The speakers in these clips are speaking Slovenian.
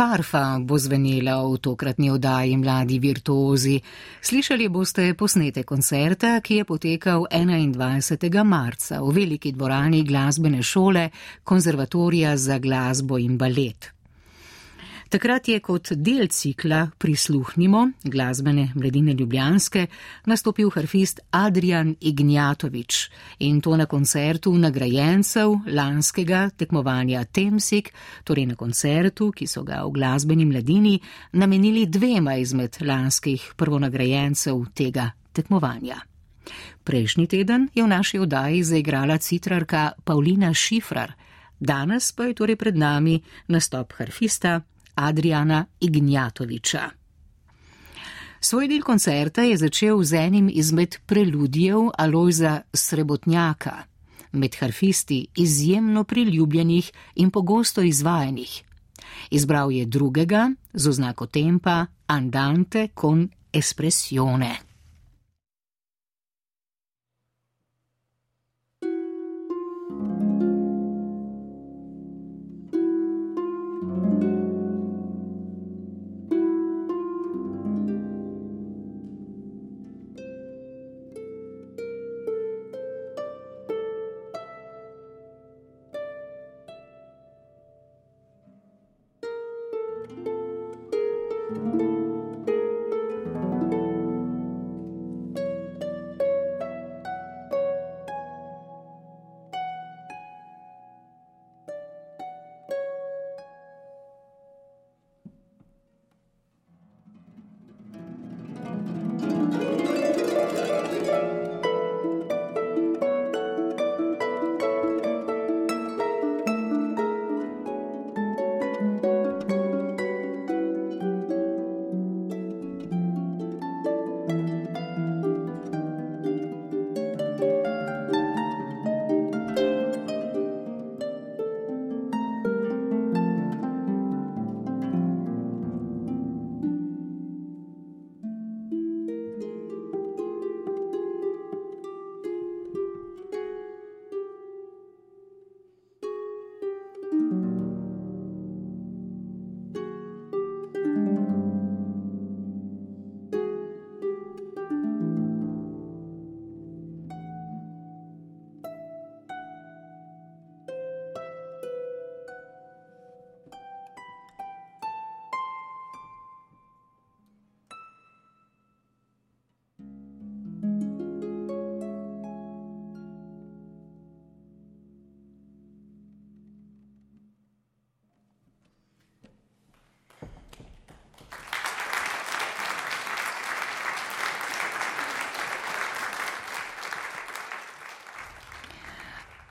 Harfa bo zvenela v tokratni oddaji Mladi virtuozi. Slišali boste posnete koncerta, ki je potekal 21. marca v veliki dvorani glasbene šole Konzervatorija za glasbo in balet. Takrat je kot del cikla Prisluhnimo glasbene mladine Ljubljanske nastopil harfist Adrian Ignjatovič in to na koncertu nagrajencev lanskega tekmovanja Temsik, torej na koncertu, ki so ga v glasbeni mladini namenili dvema izmed lanskih prvonagrajencev tega tekmovanja. Prejšnji teden je v naši oddaji zaigrala citrarka Paulina Šifrar, danes pa je torej pred nami nastop harfista Adriana Ignjatoviča. Svoj del koncerta je začel z enim izmed preludijev Alojza Srebotnjaka, med harfisti izjemno priljubljenih in pogosto izvajanih. Izbral je drugega z oznako tempa Andante con espressione.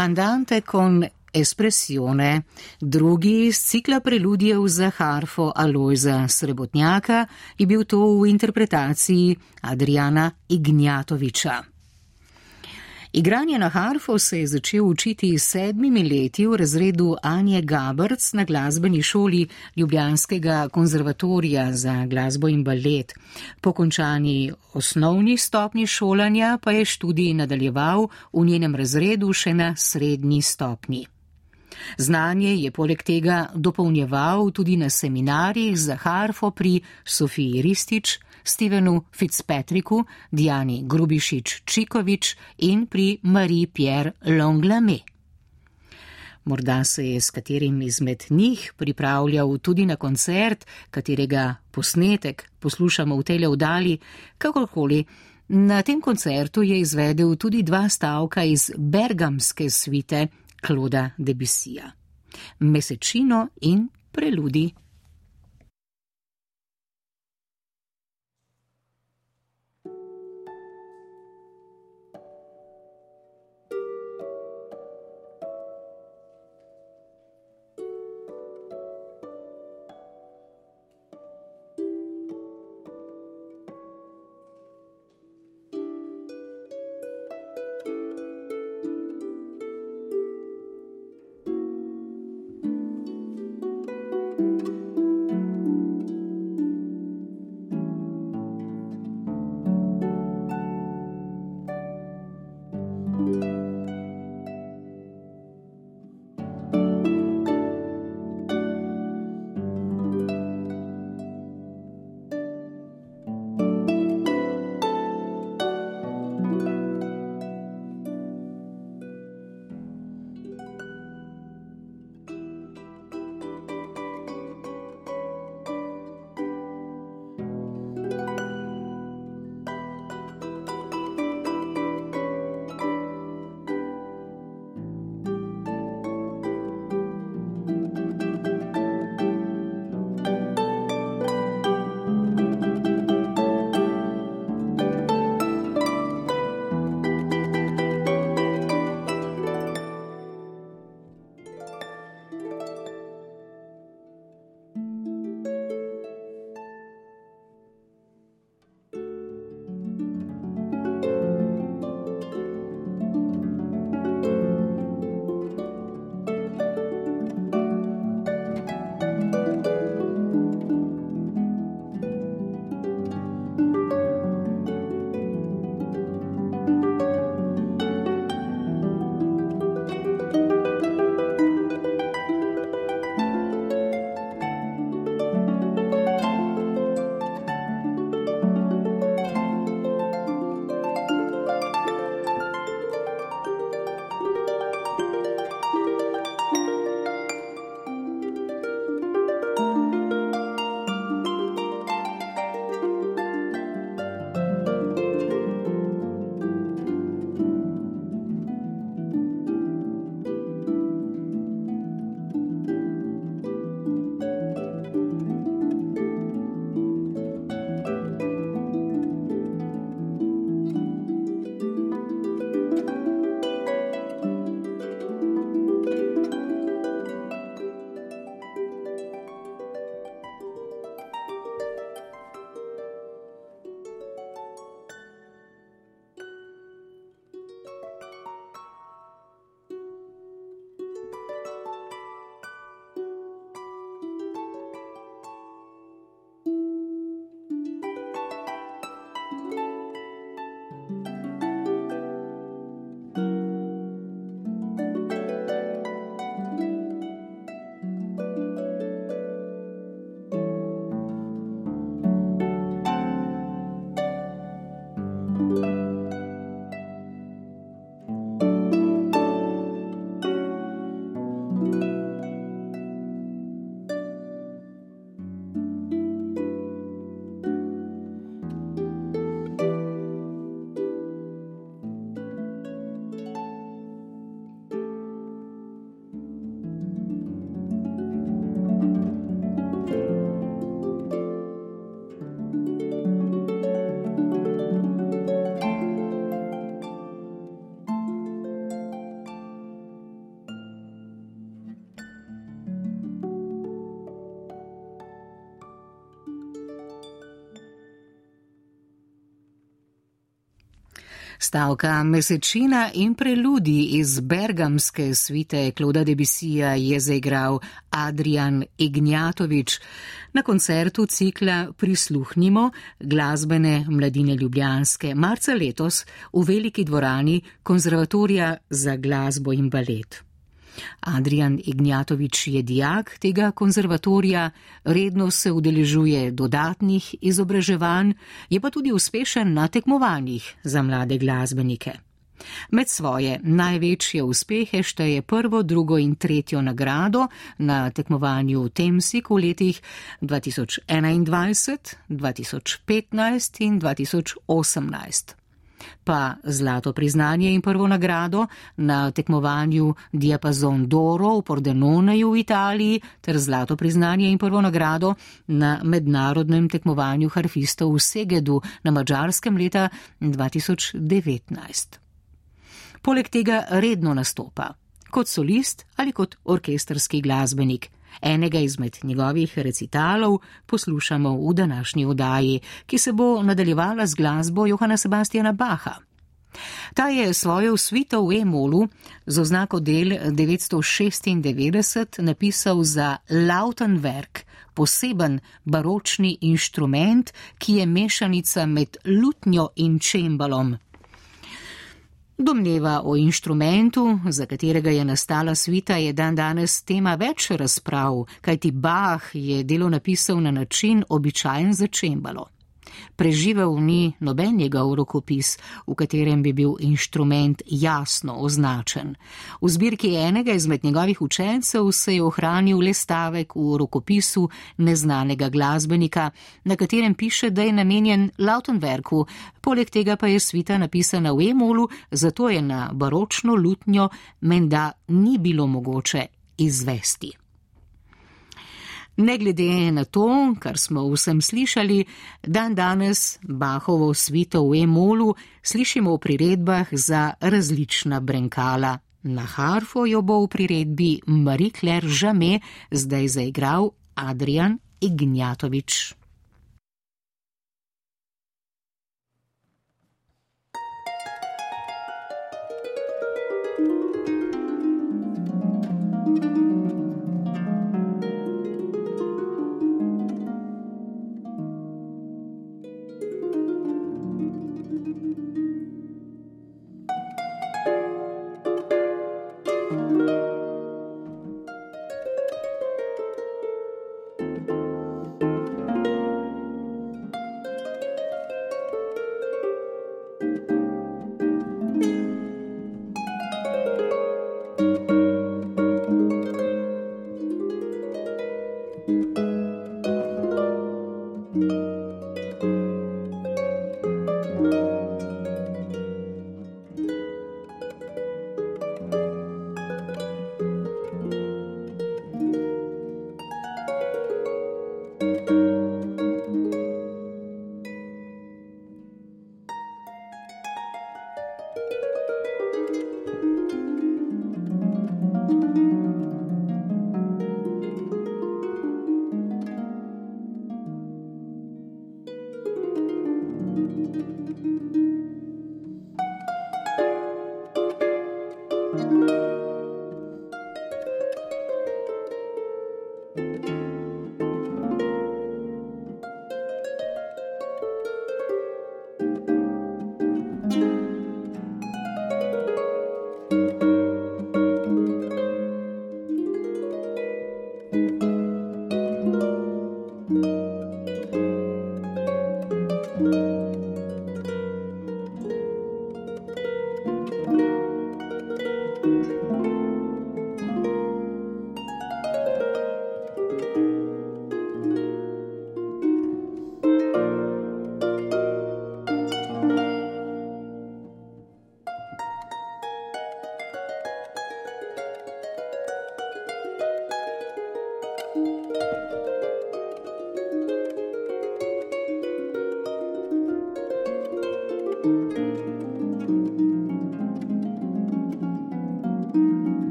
Andante con espressione, drugi iz cikla preludijev za harfo Alojza Srebotnjaka je bil to v interpretaciji Adriana Ignjatoviča. Igranje na harfo se je začel učiti s sedmimi leti v razredu Anje Gabrc na glasbeni šoli Ljubljanskega konzervatorija za glasbo in balet. Po končani osnovni stopni šolanja pa je študij nadaljeval v njenem razredu še na srednji stopni. Znanje je poleg tega dopolnjeval tudi na seminarjih za harfo pri Sofiji Ristič, Stevenu Fitzpatricku, Diani Grubišič Čikovič in pri Marie-Pierre Longlame. Morda se je s katerim izmed njih pripravljal tudi na koncert, katerega posnetek poslušamo v tele vdali, kakorkoli. Na tem koncertu je izvedel tudi dva stavka iz bergamske svite Kloda Debisija. Mesečino in preludi Stavka Mesečina in preludi iz bergamske svite Kloda Debisija je zaigral Adrian Ignjatovič. Na koncertu cikla Prisluhnimo glasbene mladine Ljubljanske marca letos v veliki dvorani Konzervatorija za glasbo in balet. Adrian Ignjatovič je dijak tega konzervatorija, redno se udeležuje dodatnih izobraževanj, je pa tudi uspešen na tekmovanjih za mlade glasbenike. Med svoje največje uspehe šteje prvo, drugo in tretjo nagrado na tekmovanju Temsik v letih 2021, 2015 in 2018 pa zlato priznanje in prvo nagrado na tekmovanju Diapazon Doro v Pordenoneju v Italiji ter zlato priznanje in prvo nagrado na mednarodnem tekmovanju harfistov v Segedu na Mačarskem leta 2019. Poleg tega redno nastopa kot solist ali kot orkesterski glasbenik. Enega izmed njegovih recitalov poslušamo v današnji oddaji, ki se bo nadaljevala z glasbo Johana Sebastiana Baha. Ta je svojo svito v Emolu z oznako del 996 napisal za Lautenwerk, poseben baročni inštrument, ki je mešanica med lutnjo in čembalom. Domneva o inštrumentu, za katerega je nastala svita, je dan danes tema več razprav, kajti Bach je delo napisal na način običajen za čembalo. Preživel ni noben njegov rokopis, v katerem bi bil inštrument jasno označen. V zbirki enega izmed njegovih učencev se je ohranil le stavek v rokopisu neznanega glasbenika, na katerem piše, da je namenjen Lautenwerku, poleg tega pa je svita napisana v emolu, zato je na baročno lutnjo menda ni bilo mogoče izvesti. Ne glede na to, kar smo vsem slišali, dan danes Bahovo svito v Emolu slišimo v priredbah za različna brenkala. Na harfo jo bo v priredbi Marie-Claire Žame zdaj zaigral Adrian Ignjatovič.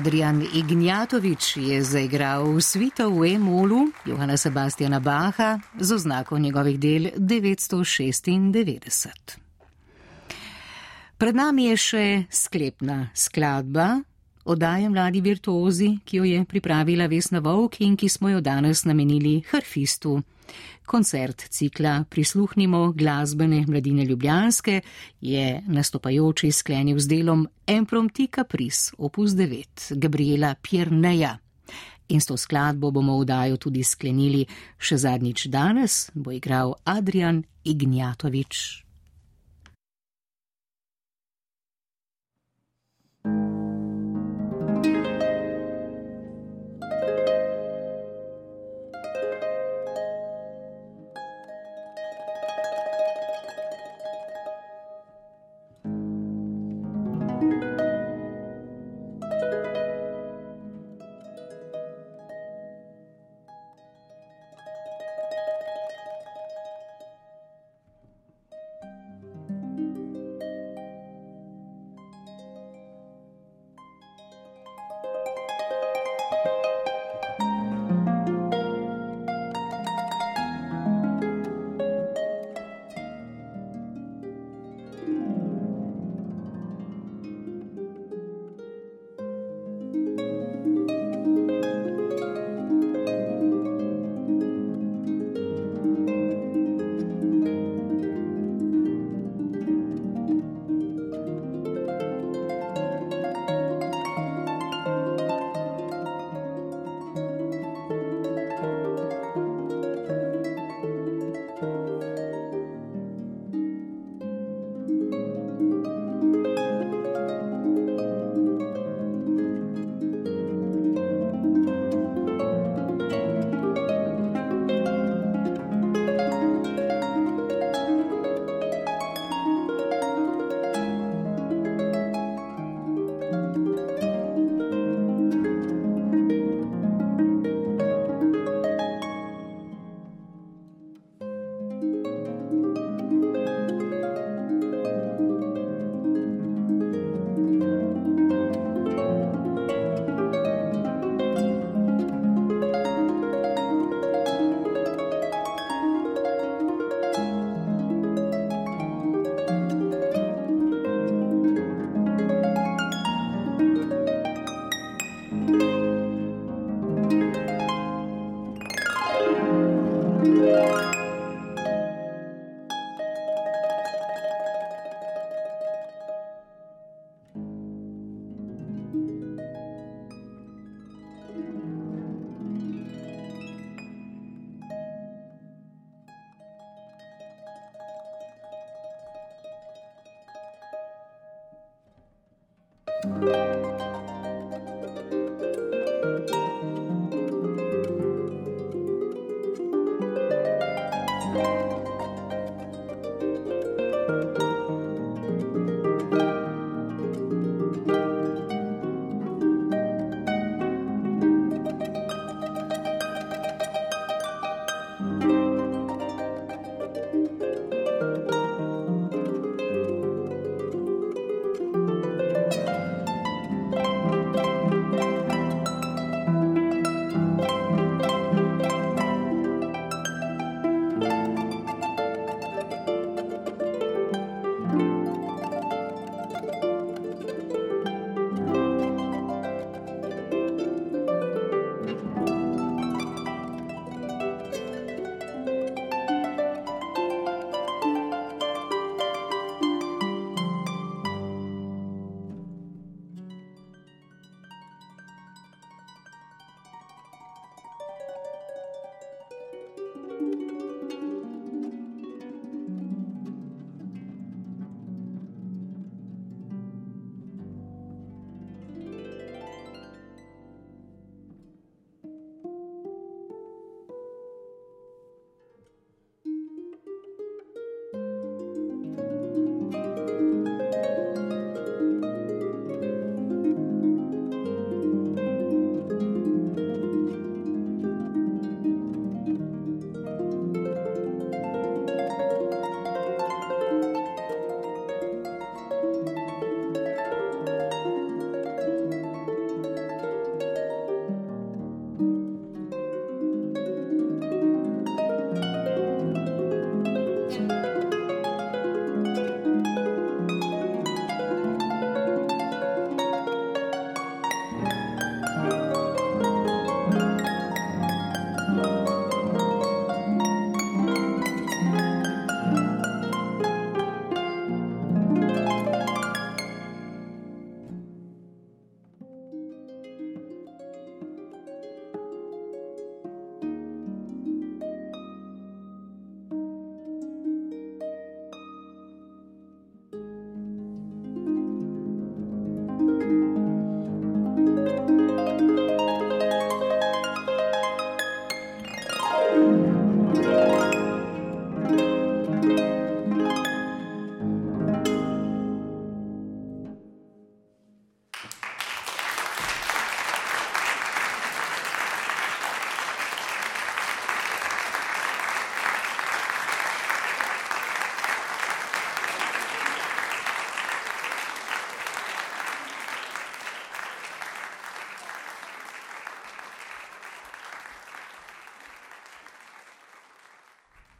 Adrian Ignjatovič je zaigral svito v E-molu Johana Sebastiana Baha z oznako njegovih del 996. Pred nami je še sklepna skladba, oddaje Mladi virtuozi, ki jo je pripravila Vesna Vovk in ki smo jo danes namenili harfistu. Koncert cikla Prisluhnimo glasbene mladine Ljubljanske je nastopajoči sklenil z delom Empromti Caprice opus 9 Gabriela Pierneja. In s to skladbo bomo vdajo tudi sklenili še zadnjič danes, bo igral Adrian Ignjatovič.